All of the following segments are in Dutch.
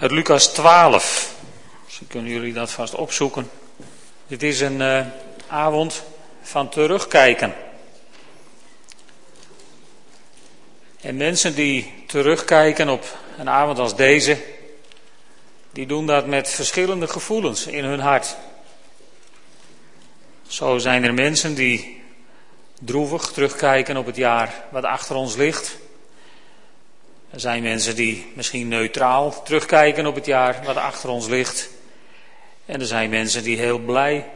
uit Lucas 12. Misschien kunnen jullie dat vast opzoeken. Dit is een uh, avond van terugkijken. En mensen die terugkijken op een avond als deze, die doen dat met verschillende gevoelens in hun hart. Zo zijn er mensen die droevig terugkijken op het jaar wat achter ons ligt. Er zijn mensen die misschien neutraal terugkijken op het jaar wat achter ons ligt. En er zijn mensen die heel blij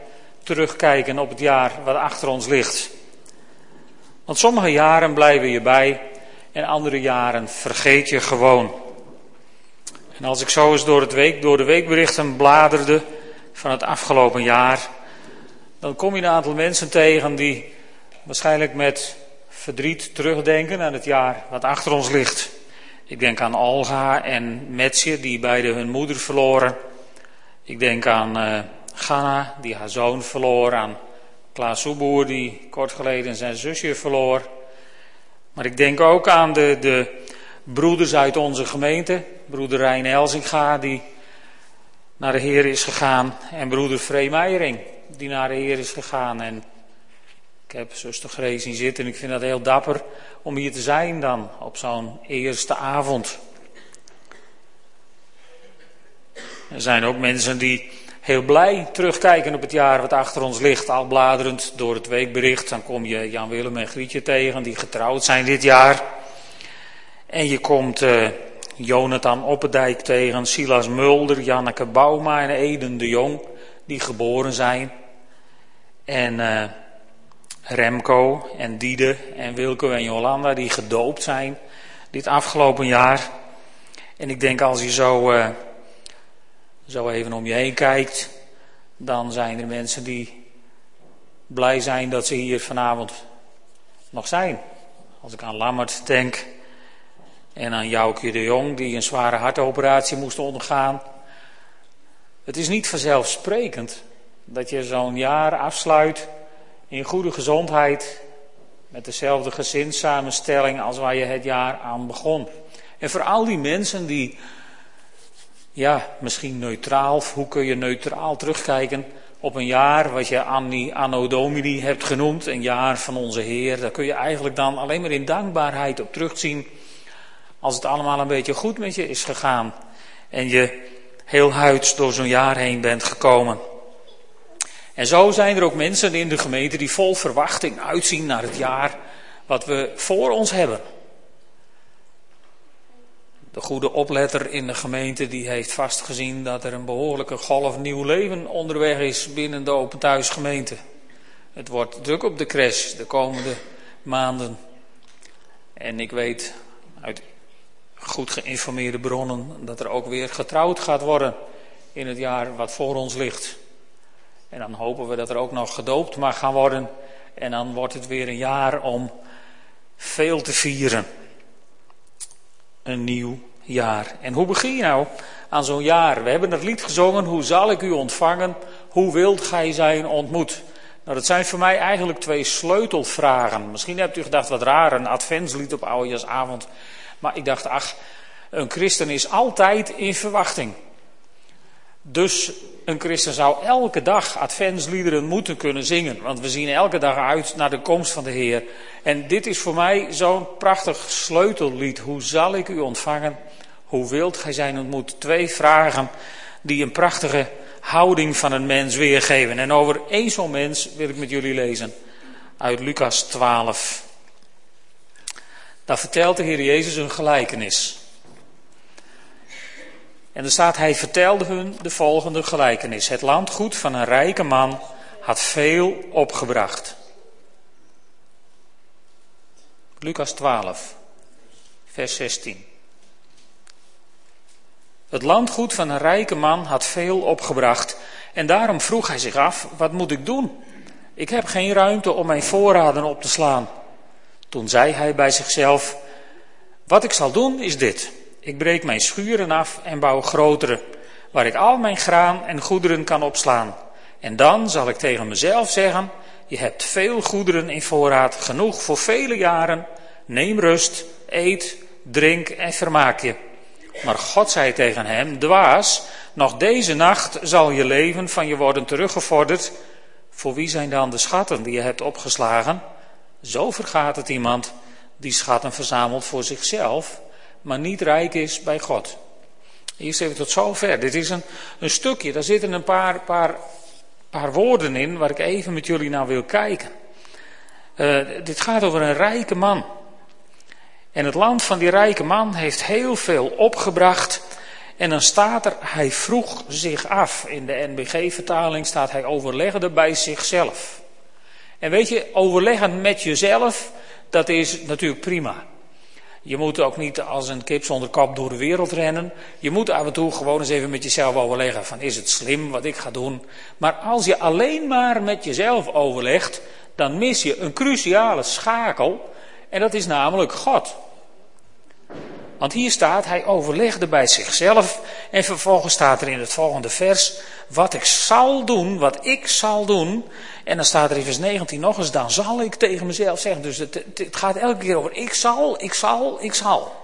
terugkijken op het jaar wat achter ons ligt. Want sommige jaren blijven je bij en andere jaren vergeet je gewoon. En als ik zo eens door, het week, door de weekberichten bladerde van het afgelopen jaar, dan kom je een aantal mensen tegen die waarschijnlijk met verdriet terugdenken aan het jaar wat achter ons ligt. Ik denk aan Olga en Metsje, die beide hun moeder verloren. Ik denk aan uh, Ganna, die haar zoon verloor. Aan Klaas Soeboer, die kort geleden zijn zusje verloor. Maar ik denk ook aan de, de broeders uit onze gemeente. Broeder Rijn Elzinga, die naar de Heer is gegaan. En broeder Free Meijering, die naar de Heer is gegaan. En ik heb zuster Grace zien zitten en ik vind dat heel dapper om hier te zijn dan op zo'n eerste avond. Er zijn ook mensen die heel blij terugkijken op het jaar wat achter ons ligt. Al bladerend door het weekbericht, dan kom je Jan Willem en Grietje tegen die getrouwd zijn dit jaar. En je komt uh, Jonathan Oppendijk tegen, Silas Mulder, Janneke Bouma en Eden de Jong, die geboren zijn. En uh, Remco en Diede en Wilco en Jolanda, die gedoopt zijn dit afgelopen jaar. En ik denk als je zo, uh, zo even om je heen kijkt, dan zijn er mensen die blij zijn dat ze hier vanavond nog zijn. Als ik aan Lammert denk en aan Joukje de Jong, die een zware hartoperatie moest ondergaan. Het is niet vanzelfsprekend dat je zo'n jaar afsluit in goede gezondheid, met dezelfde gezinssamenstelling als waar je het jaar aan begon. En voor al die mensen die, ja, misschien neutraal, hoe kun je neutraal terugkijken op een jaar wat je Anno Domini hebt genoemd, een jaar van onze Heer, daar kun je eigenlijk dan alleen maar in dankbaarheid op terugzien als het allemaal een beetje goed met je is gegaan en je heel huids door zo'n jaar heen bent gekomen. En zo zijn er ook mensen in de gemeente die vol verwachting uitzien naar het jaar wat we voor ons hebben. De goede opletter in de gemeente die heeft vastgezien dat er een behoorlijke golf nieuw leven onderweg is binnen de Open Thuisgemeente. Het wordt druk op de crash de komende maanden. En ik weet uit goed geïnformeerde bronnen dat er ook weer getrouwd gaat worden in het jaar wat voor ons ligt. En dan hopen we dat er ook nog gedoopt mag gaan worden. En dan wordt het weer een jaar om veel te vieren. Een nieuw jaar. En hoe begin je nou aan zo'n jaar? We hebben het lied gezongen, hoe zal ik u ontvangen? Hoe wilt gij zijn ontmoet? Nou, dat zijn voor mij eigenlijk twee sleutelvragen. Misschien hebt u gedacht, wat raar, een adventslied op oudejaarsavond. Maar ik dacht, ach, een christen is altijd in verwachting. Dus een christen zou elke dag adventsliederen moeten kunnen zingen. Want we zien elke dag uit naar de komst van de Heer. En dit is voor mij zo'n prachtig sleutellied. Hoe zal ik u ontvangen? Hoe wilt gij zijn ontmoet? Twee vragen die een prachtige houding van een mens weergeven. En over één zo'n mens wil ik met jullie lezen. Uit Lucas 12. Daar vertelt de Heer Jezus een gelijkenis. En er staat, hij vertelde hun de volgende gelijkenis. Het landgoed van een rijke man had veel opgebracht. Lucas 12, vers 16. Het landgoed van een rijke man had veel opgebracht en daarom vroeg hij zich af, wat moet ik doen? Ik heb geen ruimte om mijn voorraden op te slaan. Toen zei hij bij zichzelf, wat ik zal doen is dit. Ik breek mijn schuren af en bouw grotere, waar ik al mijn graan en goederen kan opslaan. En dan zal ik tegen mezelf zeggen, je hebt veel goederen in voorraad, genoeg voor vele jaren. Neem rust, eet, drink en vermaak je. Maar God zei tegen hem, dwaas, nog deze nacht zal je leven van je worden teruggevorderd. Voor wie zijn dan de schatten die je hebt opgeslagen? Zo vergaat het iemand die schatten verzamelt voor zichzelf, maar niet rijk is bij God. Eerst even tot zover. Dit is een, een stukje, daar zitten een paar, paar, paar woorden in waar ik even met jullie naar wil kijken. Uh, dit gaat over een rijke man. En het land van die rijke man heeft heel veel opgebracht. En dan staat er, hij vroeg zich af. In de NBG-vertaling staat hij overlegde bij zichzelf. En weet je, overleggen met jezelf, dat is natuurlijk prima. Je moet ook niet als een kip zonder kop door de wereld rennen. Je moet af en toe gewoon eens even met jezelf overleggen van is het slim wat ik ga doen. Maar als je alleen maar met jezelf overlegt, dan mis je een cruciale schakel. En dat is namelijk God. Want hier staat, hij overlegde bij zichzelf en vervolgens staat er in het volgende vers, wat ik zal doen, wat ik zal doen. En dan staat er in vers 19 nog eens, dan zal ik tegen mezelf zeggen. Dus het, het gaat elke keer over ik zal, ik zal, ik zal.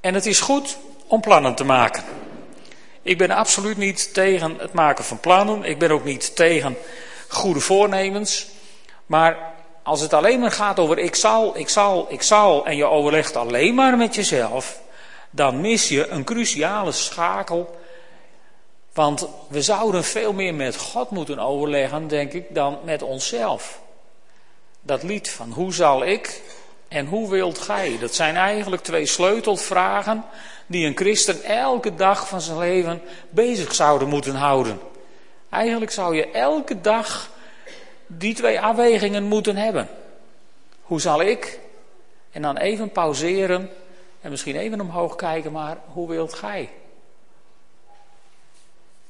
En het is goed om plannen te maken. Ik ben absoluut niet tegen het maken van plannen. Ik ben ook niet tegen goede voornemens. Maar als het alleen maar gaat over ik zal, ik zal, ik zal en je overlegt alleen maar met jezelf, dan mis je een cruciale schakel. Want we zouden veel meer met God moeten overleggen, denk ik, dan met onszelf. Dat lied van hoe zal ik en hoe wilt gij? Dat zijn eigenlijk twee sleutelvragen die een christen elke dag van zijn leven bezig zouden moeten houden. Eigenlijk zou je elke dag die twee afwegingen moeten hebben. Hoe zal ik? En dan even pauzeren en misschien even omhoog kijken, maar hoe wilt gij?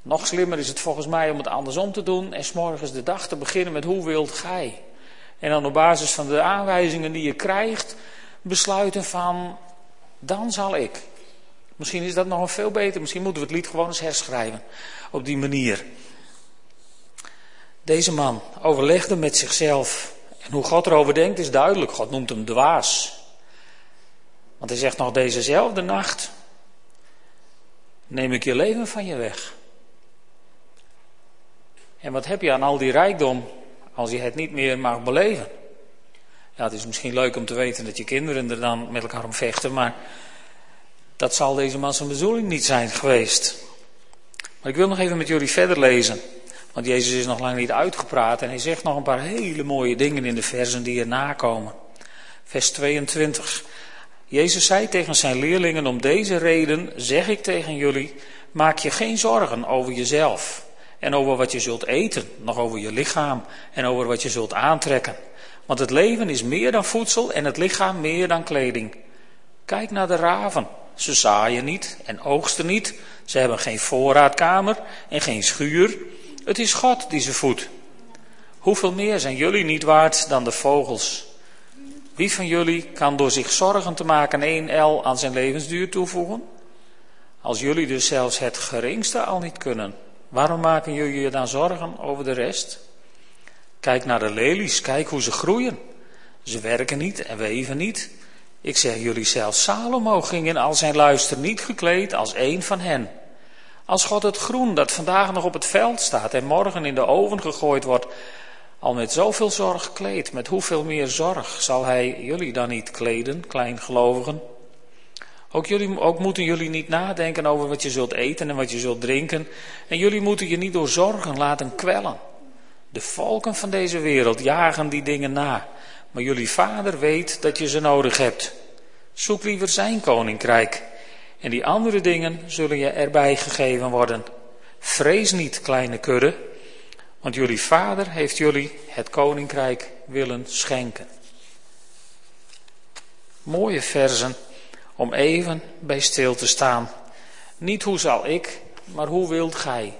Nog slimmer is het volgens mij om het andersom te doen en s'morgens de dag te beginnen met hoe wilt gij? En dan op basis van de aanwijzingen die je krijgt, besluiten van, dan zal ik. Misschien is dat nog een veel beter, misschien moeten we het lied gewoon eens herschrijven op die manier. Deze man overlegde met zichzelf. En hoe God erover denkt is duidelijk. God noemt hem dwaas. Want hij zegt nog dezezelfde nacht: Neem ik je leven van je weg. En wat heb je aan al die rijkdom als je het niet meer mag beleven? Ja, het is misschien leuk om te weten dat je kinderen er dan met elkaar om vechten, maar dat zal deze man zijn bedoeling niet zijn geweest. Maar ik wil nog even met jullie verder lezen. Want Jezus is nog lang niet uitgepraat en hij zegt nog een paar hele mooie dingen in de versen die erna komen. Vers 22. Jezus zei tegen zijn leerlingen, om deze reden zeg ik tegen jullie, maak je geen zorgen over jezelf en over wat je zult eten, nog over je lichaam en over wat je zult aantrekken. Want het leven is meer dan voedsel en het lichaam meer dan kleding. Kijk naar de raven. Ze zaaien niet en oogsten niet. Ze hebben geen voorraadkamer en geen schuur. Het is God die ze voedt. Hoeveel meer zijn jullie niet waard dan de vogels? Wie van jullie kan door zich zorgen te maken één L aan zijn levensduur toevoegen? Als jullie dus zelfs het geringste al niet kunnen, waarom maken jullie je dan zorgen over de rest? Kijk naar de lelies, kijk hoe ze groeien. Ze werken niet en weven niet. Ik zeg jullie zelfs, Salomo ging in al zijn luister niet gekleed als één van hen. Als God het groen dat vandaag nog op het veld staat en morgen in de oven gegooid wordt, al met zoveel zorg kleedt, met hoeveel meer zorg zal Hij jullie dan niet kleden, kleingelovigen? Ook, jullie, ook moeten jullie niet nadenken over wat je zult eten en wat je zult drinken. En jullie moeten je niet door zorgen laten kwellen. De volken van deze wereld jagen die dingen na. Maar jullie vader weet dat je ze nodig hebt. Zoek liever zijn koninkrijk en die andere dingen zullen je erbij gegeven worden. Vrees niet, kleine kudde, want jullie vader heeft jullie het koninkrijk willen schenken. Mooie versen om even bij stil te staan. Niet hoe zal ik, maar hoe wilt gij?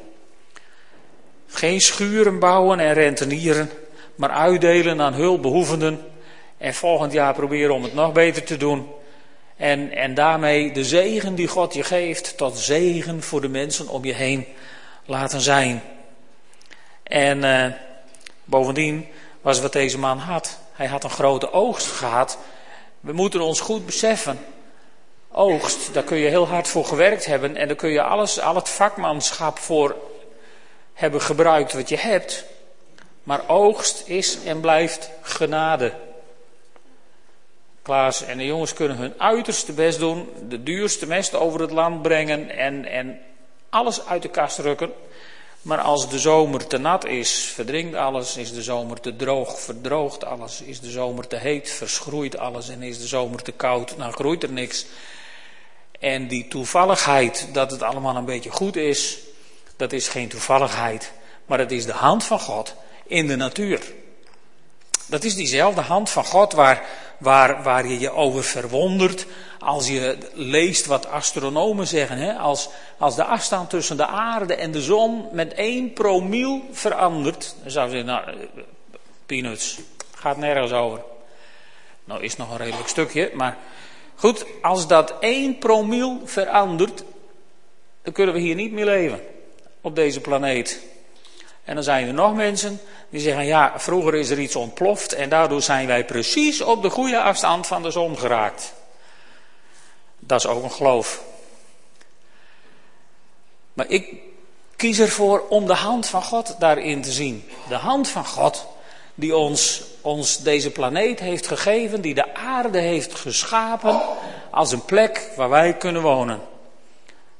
Geen schuren bouwen en rentenieren, maar uitdelen aan hulpbehoevenden en volgend jaar proberen om het nog beter te doen en, en daarmee de zegen die God je geeft tot zegen voor de mensen om je heen laten zijn. En uh, bovendien was wat deze man had. Hij had een grote oogst gehad. We moeten ons goed beseffen. oogst, daar kun je heel hard voor gewerkt hebben en daar kun je alles, al het vakmanschap voor hebben gebruikt wat je hebt. Maar oogst is en blijft genade. Klaas en de jongens kunnen hun uiterste best doen, de duurste mest over het land brengen en, en alles uit de kast rukken. Maar als de zomer te nat is, verdrinkt alles. Is de zomer te droog, verdroogt alles. Is de zomer te heet, verschroeit alles. En is de zomer te koud, dan groeit er niks. En die toevalligheid dat het allemaal een beetje goed is, dat is geen toevalligheid. Maar het is de hand van God in de natuur. Dat is diezelfde hand van God waar, waar, waar je je over verwondert als je leest wat astronomen zeggen. Hè? Als, als de afstand tussen de aarde en de zon met 1 promiel verandert. Dan zou je zeggen, nou, eh, peanuts, gaat nergens over. Nou is nog een redelijk stukje, maar goed, als dat 1 promiel verandert, dan kunnen we hier niet meer leven op deze planeet. En dan zijn er nog mensen die zeggen, ja, vroeger is er iets ontploft en daardoor zijn wij precies op de goede afstand van de zon geraakt. Dat is ook een geloof. Maar ik kies ervoor om de hand van God daarin te zien. De hand van God die ons, ons deze planeet heeft gegeven, die de aarde heeft geschapen als een plek waar wij kunnen wonen.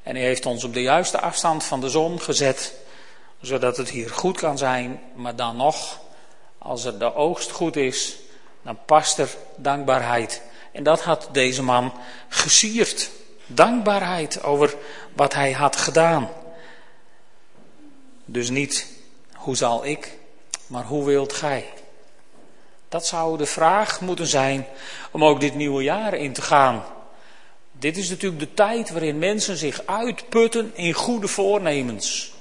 En hij heeft ons op de juiste afstand van de zon gezet zodat het hier goed kan zijn, maar dan nog, als er de oogst goed is, dan past er dankbaarheid. En dat had deze man gesierd. Dankbaarheid over wat hij had gedaan. Dus niet hoe zal ik, maar hoe wilt gij? Dat zou de vraag moeten zijn om ook dit nieuwe jaar in te gaan. Dit is natuurlijk de tijd waarin mensen zich uitputten in goede voornemens.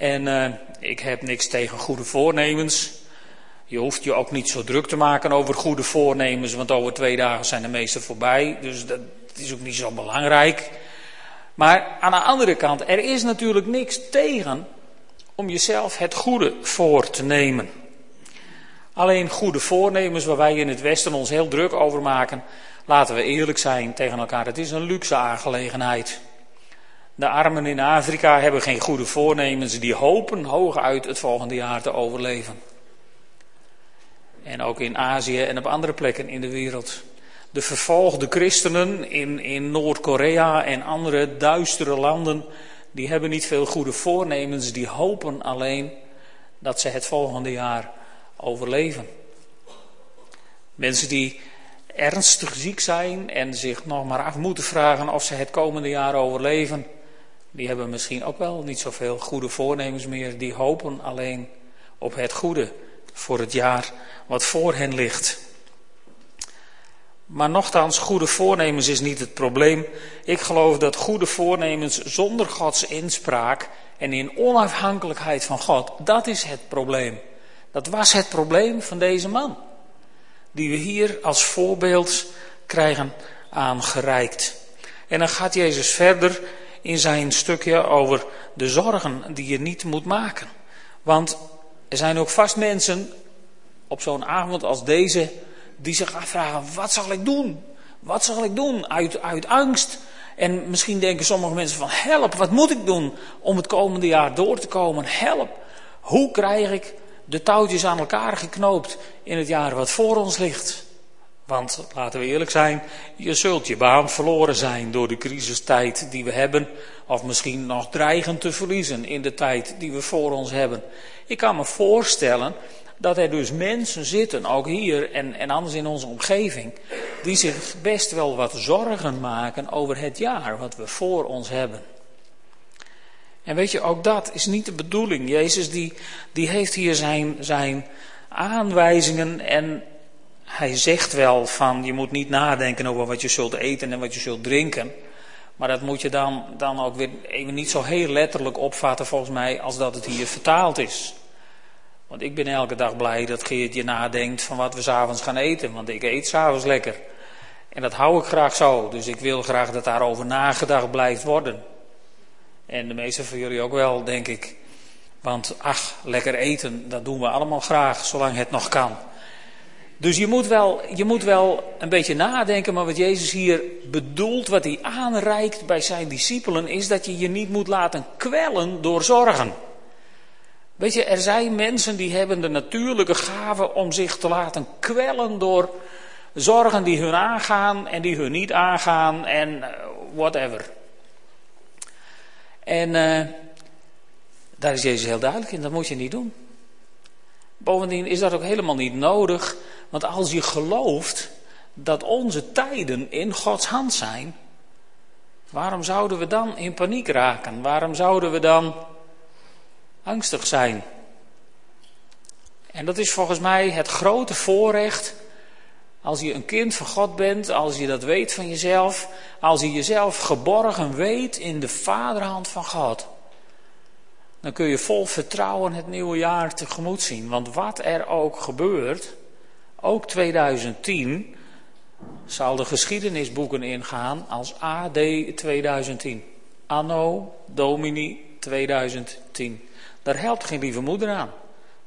En uh, ik heb niks tegen goede voornemens. Je hoeft je ook niet zo druk te maken over goede voornemens, want over twee dagen zijn de meeste voorbij. Dus dat is ook niet zo belangrijk. Maar aan de andere kant, er is natuurlijk niks tegen om jezelf het goede voor te nemen. Alleen goede voornemens waar wij in het Westen ons heel druk over maken, laten we eerlijk zijn tegen elkaar. Het is een luxe aangelegenheid. De armen in Afrika hebben geen goede voornemens, die hopen hooguit het volgende jaar te overleven. En ook in Azië en op andere plekken in de wereld. De vervolgde christenen in, in Noord-Korea en andere duistere landen, die hebben niet veel goede voornemens, die hopen alleen dat ze het volgende jaar overleven. Mensen die ernstig ziek zijn en zich nog maar af moeten vragen of ze het komende jaar overleven, die hebben misschien ook wel niet zoveel goede voornemens meer. Die hopen alleen op het goede voor het jaar wat voor hen ligt. Maar nochtans, goede voornemens is niet het probleem. Ik geloof dat goede voornemens zonder Gods inspraak en in onafhankelijkheid van God, dat is het probleem. Dat was het probleem van deze man. Die we hier als voorbeeld krijgen aangereikt. En dan gaat Jezus verder in zijn stukje over de zorgen die je niet moet maken. Want er zijn ook vast mensen op zo'n avond als deze die zich afvragen: wat zal ik doen? Wat zal ik doen? Uit, uit angst. En misschien denken sommige mensen van help, wat moet ik doen om het komende jaar door te komen? Help, hoe krijg ik de touwtjes aan elkaar geknoopt in het jaar wat voor ons ligt? Want laten we eerlijk zijn, je zult je baan verloren zijn door de crisistijd die we hebben, of misschien nog dreigen te verliezen in de tijd die we voor ons hebben. Ik kan me voorstellen dat er dus mensen zitten, ook hier en, en anders in onze omgeving, die zich best wel wat zorgen maken over het jaar wat we voor ons hebben. En weet je, ook dat is niet de bedoeling. Jezus die, die heeft hier zijn, zijn aanwijzingen en hij zegt wel van je moet niet nadenken over wat je zult eten en wat je zult drinken. Maar dat moet je dan, dan ook weer even niet zo heel letterlijk opvatten volgens mij als dat het hier vertaald is. Want ik ben elke dag blij dat Geertje nadenkt van wat we s'avonds gaan eten. Want ik eet s'avonds lekker. En dat hou ik graag zo. Dus ik wil graag dat daarover nagedacht blijft worden. En de meeste van jullie ook wel, denk ik. Want ach, lekker eten, dat doen we allemaal graag, zolang het nog kan. Dus je moet, wel, je moet wel een beetje nadenken, maar wat Jezus hier bedoelt, wat hij aanreikt bij zijn discipelen, is dat je je niet moet laten kwellen door zorgen. Weet je, er zijn mensen die hebben de natuurlijke gave om zich te laten kwellen door zorgen die hun aangaan en die hun niet aangaan en eh, whatever. En uh, daar is Jezus heel duidelijk in, dat moet je niet doen. Bovendien is dat ook helemaal niet nodig, want als je gelooft dat onze tijden in Gods hand zijn, waarom zouden we dan in paniek raken? Waarom zouden we dan angstig zijn? En dat is volgens mij het grote voorrecht als je een kind van God bent, als je dat weet van jezelf, als je jezelf geborgen weet in de vaderhand van God dan kun je vol vertrouwen het nieuwe jaar tegemoet zien. Want wat er ook gebeurt, ook 2010 zal de geschiedenisboeken ingaan als AD 2010. Anno Domini 2010. Daar helpt geen lieve moeder aan.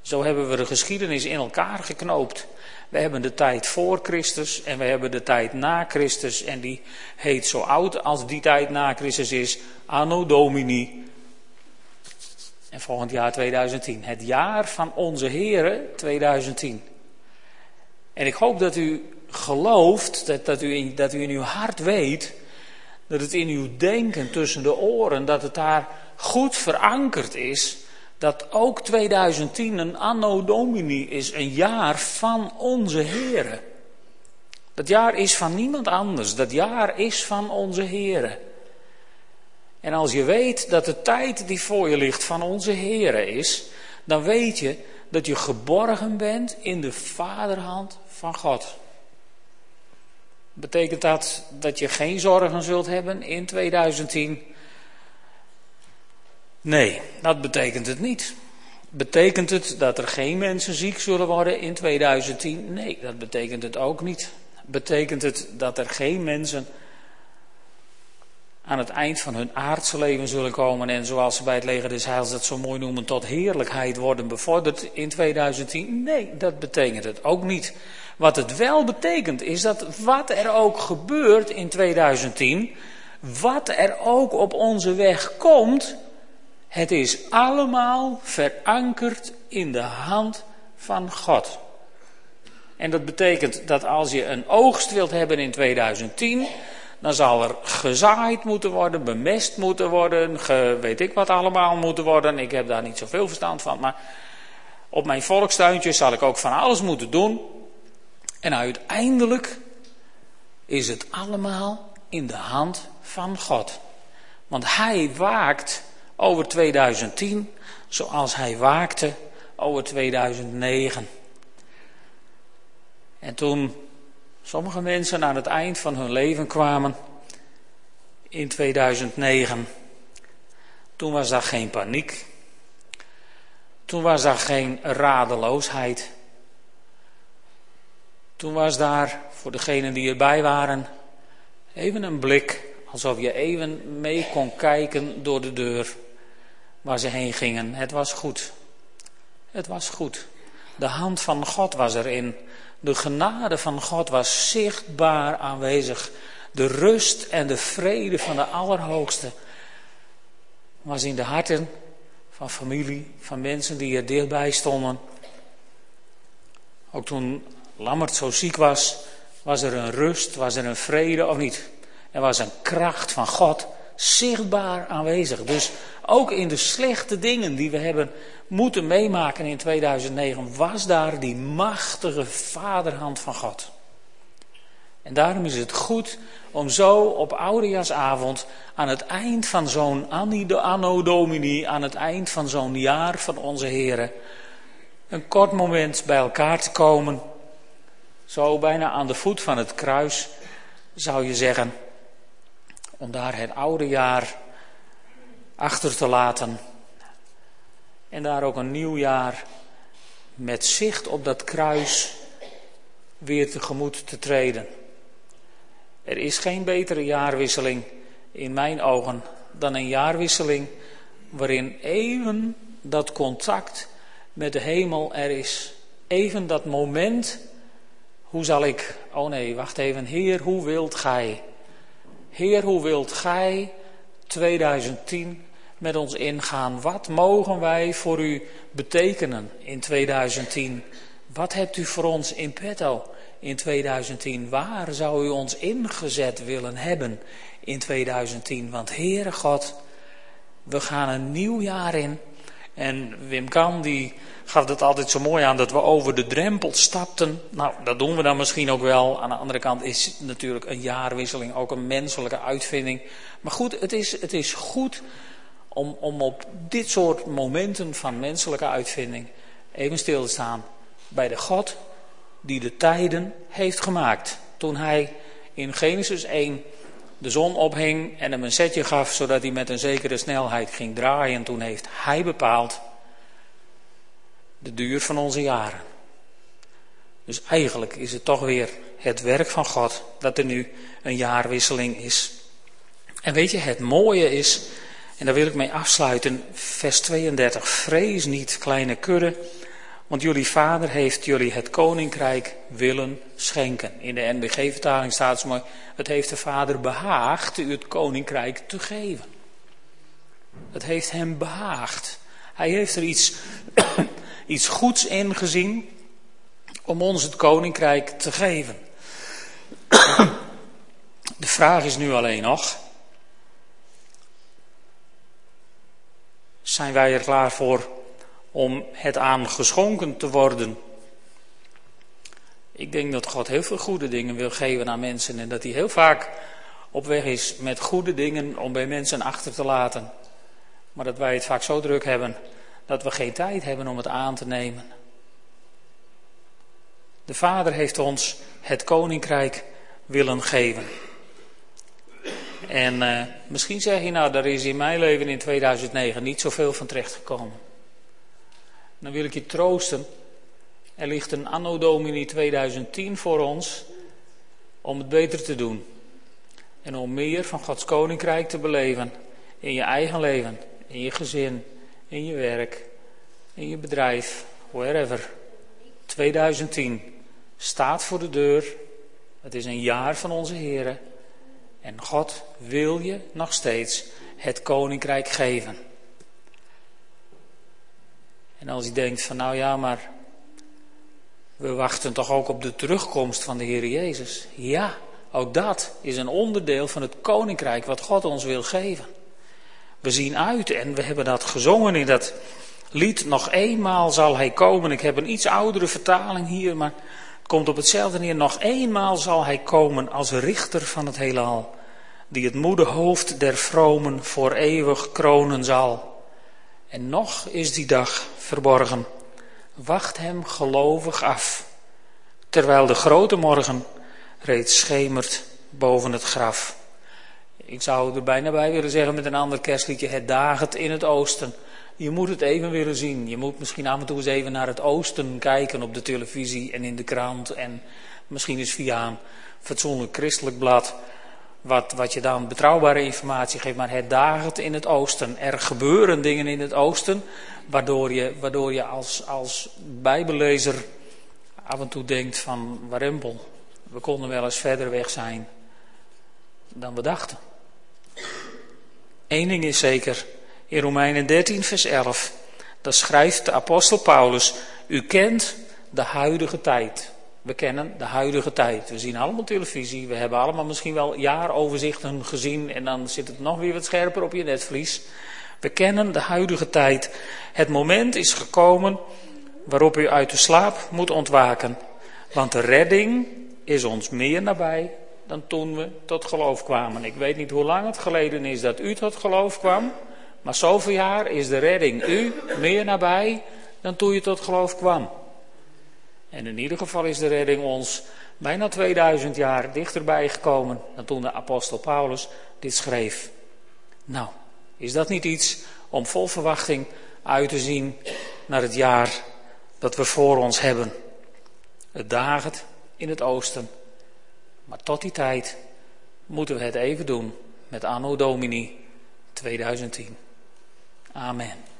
Zo hebben we de geschiedenis in elkaar geknoopt. We hebben de tijd voor Christus en we hebben de tijd na Christus. En die heet zo oud als die tijd na Christus is. Anno Domini en volgend jaar 2010. Het jaar van onze Here 2010. En ik hoop dat u gelooft, dat, dat, u in, dat u in uw hart weet, dat het in uw denken tussen de oren, dat het daar goed verankerd is, dat ook 2010 een anno domini is, een jaar van onze Here. Dat jaar is van niemand anders, dat jaar is van onze Here. En als je weet dat de tijd die voor je ligt van onze Here is, dan weet je dat je geborgen bent in de vaderhand van God. Betekent dat dat je geen zorgen zult hebben in 2010? Nee, dat betekent het niet. Betekent het dat er geen mensen ziek zullen worden in 2010? Nee, dat betekent het ook niet. Betekent het dat er geen mensen aan het eind van hun aardse leven zullen komen en zoals ze bij het leger des heils dat zo mooi noemen, tot heerlijkheid worden bevorderd in 2010. Nee, dat betekent het ook niet. Wat het wel betekent is dat wat er ook gebeurt in 2010, wat er ook op onze weg komt, het is allemaal verankerd in de hand van God. En dat betekent dat als je een oogst wilt hebben in 2010, dan zal er gezaaid moeten worden, bemest moeten worden, weet ik wat allemaal moeten worden. Ik heb daar niet zoveel verstand van, maar op mijn volkstuintjes zal ik ook van alles moeten doen. En uiteindelijk is het allemaal in de hand van God. Want Hij waakt over 2010 zoals Hij waakte over 2009. En toen Sommige mensen aan het eind van hun leven kwamen in 2009. Toen was daar geen paniek. Toen was daar geen radeloosheid. Toen was daar voor degenen die erbij waren even een blik, alsof je even mee kon kijken door de deur waar ze heen gingen. Het was goed. Het was goed. De hand van God was erin. De genade van God was zichtbaar aanwezig. De rust en de vrede van de Allerhoogste was in de harten van familie, van mensen die er dichtbij stonden. Ook toen Lammert zo ziek was, was er een rust, was er een vrede of niet. Er was een kracht van God zichtbaar aanwezig. Dus ook in de slechte dingen die we hebben moeten meemaken in 2009, was daar die machtige vaderhand van God. En daarom is het goed om zo op Oudejaarsavond aan het eind van zo'n Anno Domini, aan het eind van zo'n jaar van onze Heren, een kort moment bij elkaar te komen. Zo bijna aan de voet van het kruis, zou je zeggen, om daar het oude jaar achter te laten en daar ook een nieuw jaar met zicht op dat kruis weer tegemoet te treden. Er is geen betere jaarwisseling in mijn ogen dan een jaarwisseling waarin even dat contact met de hemel er is. Even dat moment Hoe zal ik, oh nee, wacht even, Heer, hoe wilt gij? Heer, hoe wilt gij 2010 met ons ingaan? Wat mogen wij voor u betekenen in 2010? Wat hebt u voor ons in petto in 2010? Waar zou u ons ingezet willen hebben in 2010? Want Heere God, we gaan een nieuw jaar in. En Wim Kan die gaf het altijd zo mooi aan dat we over de drempel stapten. Nou, dat doen we dan misschien ook wel. Aan de andere kant is natuurlijk een jaarwisseling ook een menselijke uitvinding. Maar goed, het is, het is goed om, om op dit soort momenten van menselijke uitvinding even stil te staan bij de God die de tijden heeft gemaakt. Toen hij in Genesis 1 de zon ophing en hem een setje gaf zodat hij met een zekere snelheid ging draaien, toen heeft hij bepaald de duur van onze jaren. Dus eigenlijk is het toch weer het werk van God dat er nu een jaarwisseling is. En weet je, het mooie is, en daar wil ik mee afsluiten, vers 32. Vrees niet, kleine kudde, want jullie vader heeft jullie het koninkrijk willen schenken. In de NBG-vertaling staat het mooi, het heeft de vader behaagd u het koninkrijk te geven. Het heeft hem behaagd. Hij heeft er iets iets goeds ingezien om ons het koninkrijk te geven. De vraag is nu alleen nog: zijn wij er klaar voor om het aan geschonken te worden? Ik denk dat God heel veel goede dingen wil geven aan mensen en dat hij heel vaak op weg is met goede dingen om bij mensen achter te laten. Maar dat wij het vaak zo druk hebben dat we geen tijd hebben om het aan te nemen. De Vader heeft ons het koninkrijk willen geven. En uh, misschien zeg je nou, daar is in mijn leven in 2009 niet zoveel van terechtgekomen. Dan wil ik je troosten. Er ligt een anno domini 2010 voor ons om het beter te doen. En om meer van Gods koninkrijk te beleven in je eigen leven, in je gezin, in je werk, in je bedrijf, wherever. 2010 staat voor de deur. Het is een jaar van onze Heren. En God wil je nog steeds het koninkrijk geven. En als je denkt van nou ja, maar we wachten toch ook op de terugkomst van de Heer Jezus. Ja, ook dat is een onderdeel van het koninkrijk wat God ons wil geven. We zien uit en we hebben dat gezongen in dat lied. Nog eenmaal zal hij komen. Ik heb een iets oudere vertaling hier, maar het komt op hetzelfde neer. Nog eenmaal zal hij komen als richter van het heelal. Die het moede hoofd der vromen voor eeuwig kronen zal. En nog is die dag verborgen. Wacht hem gelovig af. Terwijl de grote morgen reeds schemert boven het graf. Ik zou er bijna bij willen zeggen met een ander kerstliedje, het dagert in het oosten. Je moet het even willen zien. Je moet misschien af en toe eens even naar het oosten kijken op de televisie en in de krant. En misschien eens via een fatsoenlijk christelijk blad. Wat, wat je dan betrouwbare informatie geeft. Maar het dagert in het oosten. Er gebeuren dingen in het oosten. Waardoor je, waardoor je als, als bijbellezer af en toe denkt van warempel. We konden wel eens verder weg zijn dan we dachten. Eén ding is zeker, in Romeinen 13, vers 11, daar schrijft de apostel Paulus, u kent de huidige tijd. We kennen de huidige tijd. We zien allemaal televisie, we hebben allemaal misschien wel jaaroverzichten gezien en dan zit het nog weer wat scherper op je netvlies. We kennen de huidige tijd. Het moment is gekomen waarop u uit de slaap moet ontwaken, want de redding is ons meer nabij dan toen we tot geloof kwamen. Ik weet niet hoe lang het geleden is dat u tot geloof kwam, maar zoveel jaar is de redding u meer nabij dan toen je tot geloof kwam. En in ieder geval is de redding ons bijna 2000 jaar dichterbij gekomen dan toen de apostel Paulus dit schreef. Nou, is dat niet iets om vol verwachting uit te zien naar het jaar dat we voor ons hebben? Het dagert in het oosten maar tot die tijd moeten we het even doen met Anno Domini 2010. Amen.